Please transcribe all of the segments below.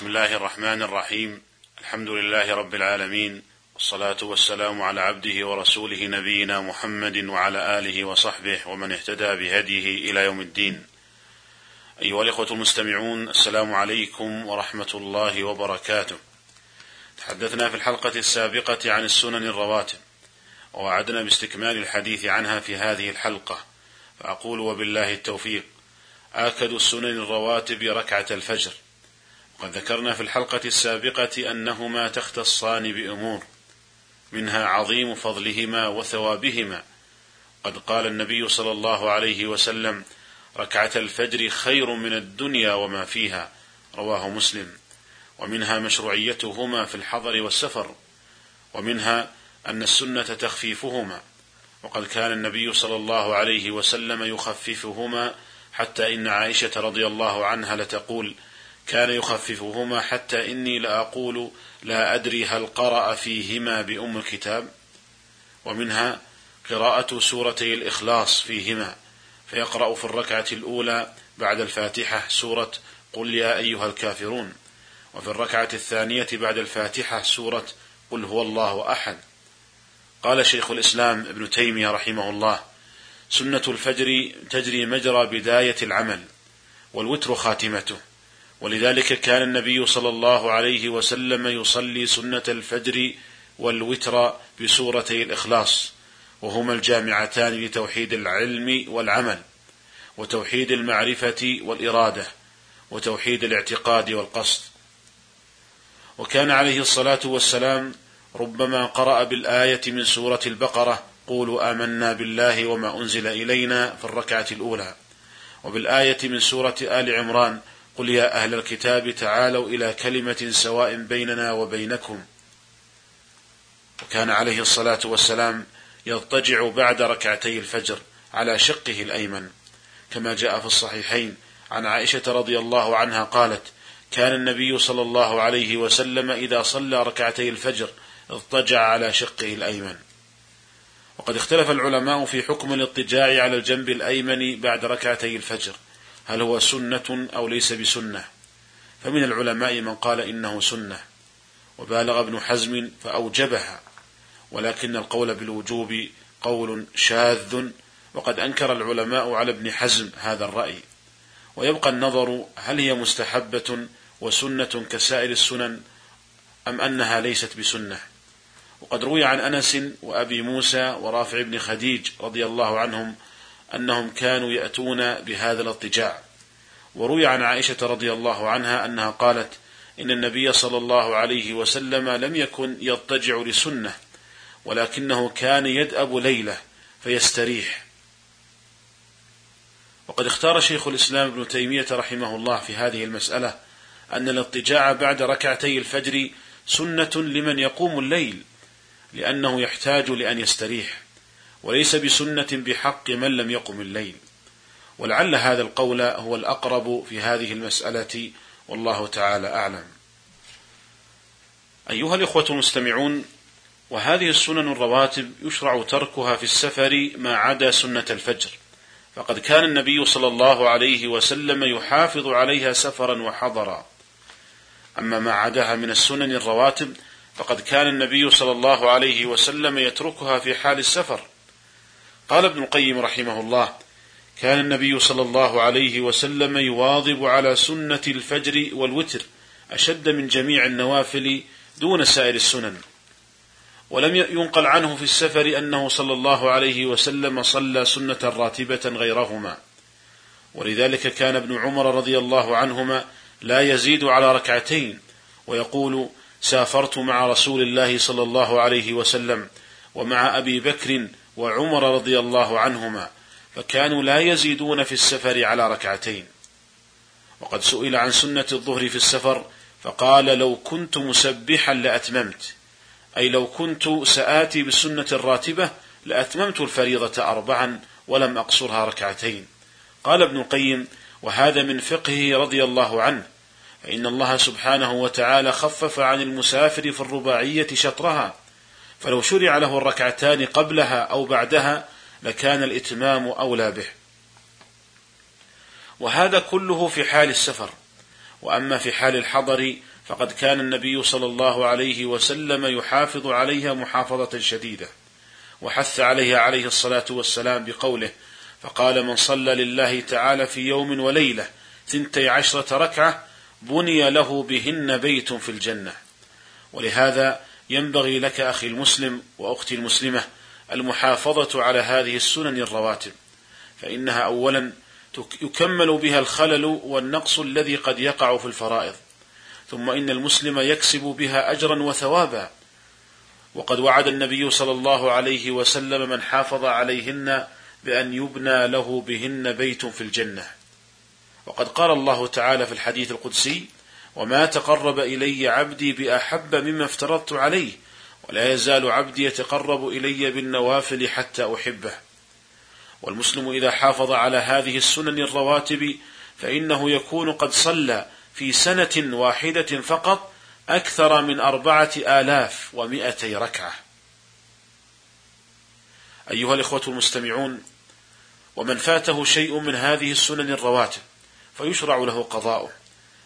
بسم الله الرحمن الرحيم. الحمد لله رب العالمين. والصلاة والسلام على عبده ورسوله نبينا محمد وعلى آله وصحبه ومن اهتدى بهديه إلى يوم الدين. أيها الإخوة المستمعون السلام عليكم ورحمة الله وبركاته. تحدثنا في الحلقة السابقة عن السنن الرواتب ووعدنا باستكمال الحديث عنها في هذه الحلقة. فأقول وبالله التوفيق آكد السنن الرواتب ركعة الفجر. وقد ذكرنا في الحلقة السابقة أنهما تختصان بأمور منها عظيم فضلهما وثوابهما. قد قال النبي صلى الله عليه وسلم ركعة الفجر خير من الدنيا وما فيها. رواه مسلم. ومنها مشروعيتهما في الحضر والسفر ومنها أن السنة تخفيفهما. وقد كان النبي صلى الله عليه وسلم يخففهما حتى إن عائشة رضي الله عنها لتقول كان يخففهما حتى إني لأقول لا أدري هل قرأ فيهما بأم الكتاب ومنها قراءة سورتي الإخلاص فيهما فيقرأ في الركعة الأولى بعد الفاتحة سورة قل يا أيها الكافرون وفي الركعة الثانية بعد الفاتحة سورة قل هو الله أحد. قال شيخ الإسلام ابن تيمية رحمه الله سنة الفجر تجري مجرى بداية العمل والوتر خاتمته. ولذلك كان النبي صلى الله عليه وسلم يصلي سنة الفجر والوتر بسورتي الإخلاص وهما الجامعتان لتوحيد العلم والعمل وتوحيد المعرفة والإرادة وتوحيد الاعتقاد والقصد. وكان عليه الصلاة والسلام ربما قرأ بالآية من سورة البقرة قولوا آمنا بالله وما أنزل إلينا في الركعة الأولى وبالآية من سورة آل عمران قل يا أهل الكتاب تعالوا إلى كلمة سواء بيننا وبينكم. وكان عليه الصلاة والسلام يضطجع بعد ركعتي الفجر على شقه الأيمن. كما جاء في الصحيحين عن عائشة رضي الله عنها قالت كان النبي صلى الله عليه وسلم إذا صلى ركعتي الفجر اضطجع على شقه الأيمن. وقد اختلف العلماء في حكم الاضطجاع على الجنب الأيمن بعد ركعتي الفجر. هل هو سنة أو ليس بسنة؟ فمن العلماء من قال إنه سنة وبالغ ابن حزم فأوجبها ولكن القول بالوجوب قول شاذ وقد أنكر العلماء على ابن حزم هذا الرأي. ويبقى النظر هل هي مستحبة وسنة كسائر السنن أم أنها ليست بسنة. وقد روي عن أنس وأبي موسى ورافع بن خديج رضي الله عنهم أنهم كانوا يأتون بهذا الاضطجاع وروي عن عائشة رضي الله عنها أنها قالت إن النبي صلى الله عليه وسلم لم يكن يضطجع لسنة ولكنه كان يدأب ليلة فيستريح. وقد اختار شيخ الإسلام ابن تيمية رحمه الله في هذه المسألة أن الاضطجاع بعد ركعتي الفجر سنة لمن يقوم الليل لأنه يحتاج لأن يستريح. وليس بسنة بحق من لم يقم الليل. ولعل هذا القول هو الأقرب في هذه المسألة والله تعالى أعلم. أيها الإخوة المستمعون وهذه السنن الرواتب يشرع تركها في السفر ما عدا سنة الفجر. فقد كان النبي صلى الله عليه وسلم يحافظ عليها سفرا وحضرا. أما ما عداها من السنن الرواتب فقد كان النبي صلى الله عليه وسلم يتركها في حال السفر. قال ابن القيم رحمه الله كان النبي صلى الله عليه وسلم يواظب على سنة الفجر والوتر أشد من جميع النوافل دون سائر السنن. ولم ينقل عنه في السفر أنه صلى الله عليه وسلم صلى سنة راتبة غيرهما. ولذلك كان ابن عمر رضي الله عنهما لا يزيد على ركعتين ويقول سافرت مع رسول الله صلى الله عليه وسلم ومع أبي بكر وعمر رضي الله عنهما فكانوا لا يزيدون في السفر على ركعتين. وقد سئل عن سنة الظهر في السفر فقال لو كنت مسبحا لأتممت. أي لو كنت سآتي بالسنة الراتبة لأتممت الفريضة أربعا ولم أقصرها ركعتين. قال ابن القيم وهذا من فقهه رضي الله عنه فإن الله سبحانه وتعالى خفف عن المسافر في الرباعية شطرها فلو شرع له الركعتان قبلها أو بعدها لكان الإتمام أولى به. وهذا كله في حال السفر. وأما في حال الحضر فقد كان النبي صلى الله عليه وسلم يحافظ عليها محافظة شديدة. وحث عليها عليه الصلاة والسلام بقوله فقال من صلى لله تعالى في يوم وليلة ثنتي عشرة ركعة بني له بهن بيت في الجنة. ولهذا ينبغي لك أخي المسلم وأختي المسلمة المحافظة على هذه السنن الرواتب فإنها أولا يكمل بها الخلل والنقص الذي قد يقع في الفرائض ثم إن المسلم يكسب بها أجرا وثوابا. وقد وعد النبي صلى الله عليه وسلم من حافظ عليهن بأن يبنى له بهن بيت في الجنة. وقد قال الله تعالى في الحديث القدسي وما تقرب إلي عبدي بأحب مما افترضت عليه ولا يزال عبدي يتقرب إلي بالنوافل حتى أحبه. والمسلم إذا حافظ على هذه السنن الرواتب فإنه يكون قد صلى في سنة واحدة فقط أكثر من أربعة آلاف ومائتي ركعة. أيها الإخوة المستمعون ومن فاته شيء من هذه السنن الرواتب فيشرع له قضاؤه.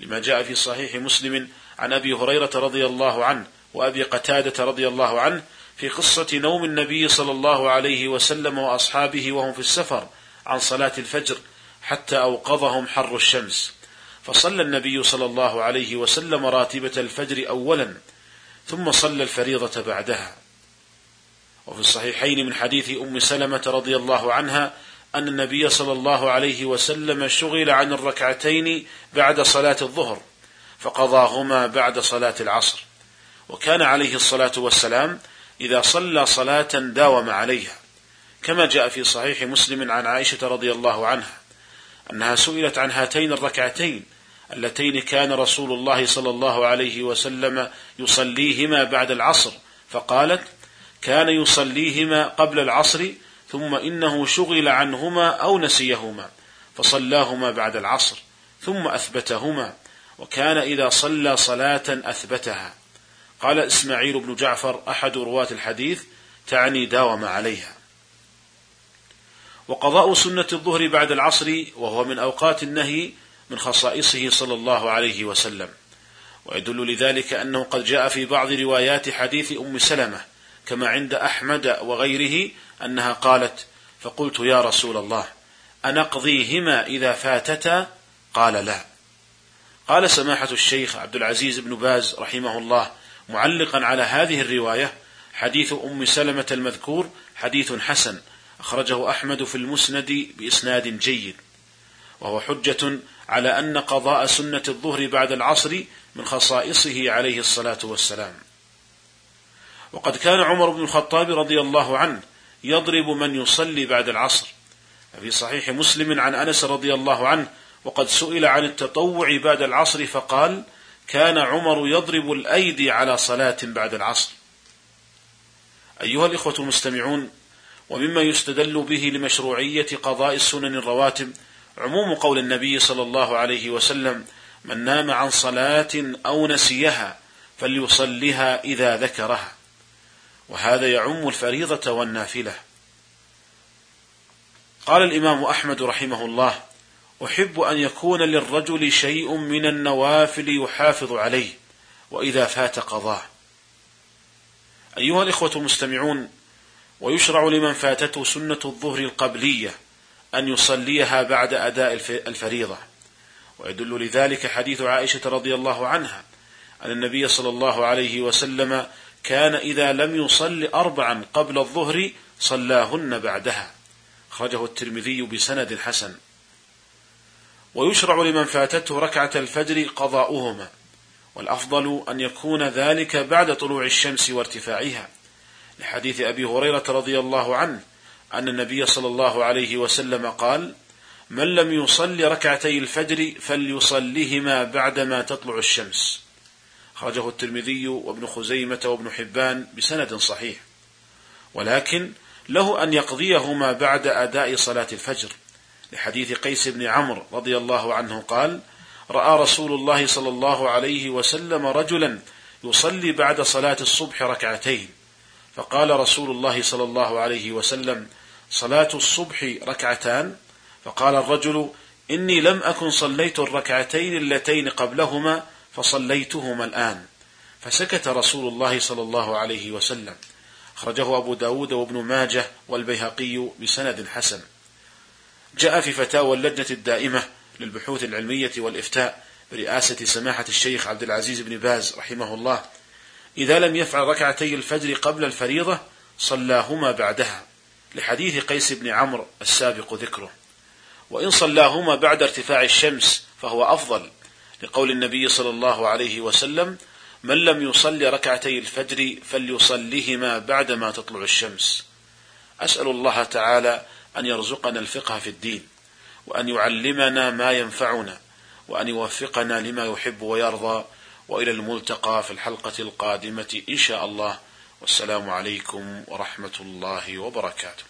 لما جاء في صحيح مسلم عن أبي هريرة رضي الله عنه وأبي قتادة رضي الله عنه في قصة نوم النبي صلى الله عليه وسلم وأصحابه وهم في السفر عن صلاة الفجر حتى أوقظهم حر الشمس. فصلى النبي صلى الله عليه وسلم راتبة الفجر أولا ثم صلى الفريضة بعدها. وفي الصحيحين من حديث أم سلمة رضي الله عنها أن النبي صلى الله عليه وسلم شغل عن الركعتين بعد صلاة الظهر فقضاهما بعد صلاة العصر. وكان عليه الصلاة والسلام إذا صلى صلاة داوم عليها كما جاء في صحيح مسلم عن عائشة رضي الله عنها أنها سئلت عن هاتين الركعتين اللتين كان رسول الله صلى الله عليه وسلم يصليهما بعد العصر فقالت كان يصليهما قبل العصر ثم إنه شغل عنهما أو نسيهما فصلاهما بعد العصر ثم أثبتهما وكان إذا صلى صلاة أثبتها. قال إسماعيل بن جعفر أحد رواة الحديث تعني داوم عليها. وقضاء سنة الظهر بعد العصر وهو من أوقات النهي من خصائصه صلى الله عليه وسلم. ويدل لذلك أنه قد جاء في بعض روايات حديث أم سلمة كما عند أحمد وغيره أنها قالت فقلت يا رسول الله أنقضيهما إذا فاتتا؟ قال لا. قال سماحة الشيخ عبد العزيز بن باز رحمه الله معلقا على هذه الرواية حديث أم سلمة المذكور حديث حسن أخرجه أحمد في المسند بإسناد جيد وهو حجة على أن قضاء سنة الظهر بعد العصر من خصائصه عليه الصلاة والسلام. وقد كان عمر بن الخطاب رضي الله عنه يضرب من يصلي بعد العصر. في صحيح مسلم عن أنس رضي الله عنه وقد سئل عن التطوع بعد العصر فقال كان عمر يضرب الأيدي على صلاة بعد العصر. أيها الإخوة المستمعون ومما يستدل به لمشروعية قضاء السنن الرواتب عموم قول النبي صلى الله عليه وسلم من نام عن صلاة أو نسيها فليصلها إذا ذكرها. وهذا يعم الفريضة والنافلة. قال الإمام أحمد رحمه الله أحب أن يكون للرجل شيء من النوافل يحافظ عليه وإذا فات قضاه. أيها الإخوة المستمعون ويشرع لمن فاتته سنة الظهر القبلية أن يصليها بعد أداء الفريضة. ويدل لذلك حديث عائشة رضي الله عنها أن النبي صلى الله عليه وسلم كان إذا لم يصل أربعا قبل الظهر صلاهن بعدها. أخرجه الترمذي بسند حسن. ويشرع لمن فاتته ركعة الفجر قضاؤهما. والأفضل أن يكون ذلك بعد طلوع الشمس وارتفاعها. لحديث أبي هريرة رضي الله عنه أن النبي صلى الله عليه وسلم قال من لم يصل ركعتي الفجر فليصلهما بعدما تطلع الشمس. خرجه الترمذي وابن خزيمة وابن حبان بسند صحيح. ولكن له أن يقضيهما بعد أداء صلاة الفجر. لحديث قيس بن عمرو رضي الله عنه قال رأى رسول الله صلى الله عليه وسلم رجلا يصلي بعد صلاة الصبح ركعتين. فقال رسول الله صلى الله عليه وسلم صلاة الصبح ركعتان؟ فقال الرجل إني لم أكن صليت الركعتين اللتين قبلهما فصليتهما الآن. فسكت رسول الله صلى الله عليه وسلم. أخرجه أبو داود وابن ماجه والبيهقي بسند حسن. جاء في فتاوى اللجنة الدائمة للبحوث العلمية والإفتاء برئاسة سماحة الشيخ عبد العزيز بن باز رحمه الله. إذا لم يفعل ركعتي الفجر قبل الفريضة صلاهما بعدها لحديث قيس بن عمرو السابق ذكره. وإن صلاهما بعد ارتفاع الشمس فهو أفضل لقول النبي صلى الله عليه وسلم من لم يصل ركعتي الفجر فليصلهما بعدما تطلع الشمس. أسأل الله تعالى أن يرزقنا الفقه في الدين وأن يعلمنا ما ينفعنا وأن يوفقنا لما يحب ويرضى وإلى الملتقى في الحلقة القادمة إن شاء الله. والسلام عليكم ورحمة الله وبركاته.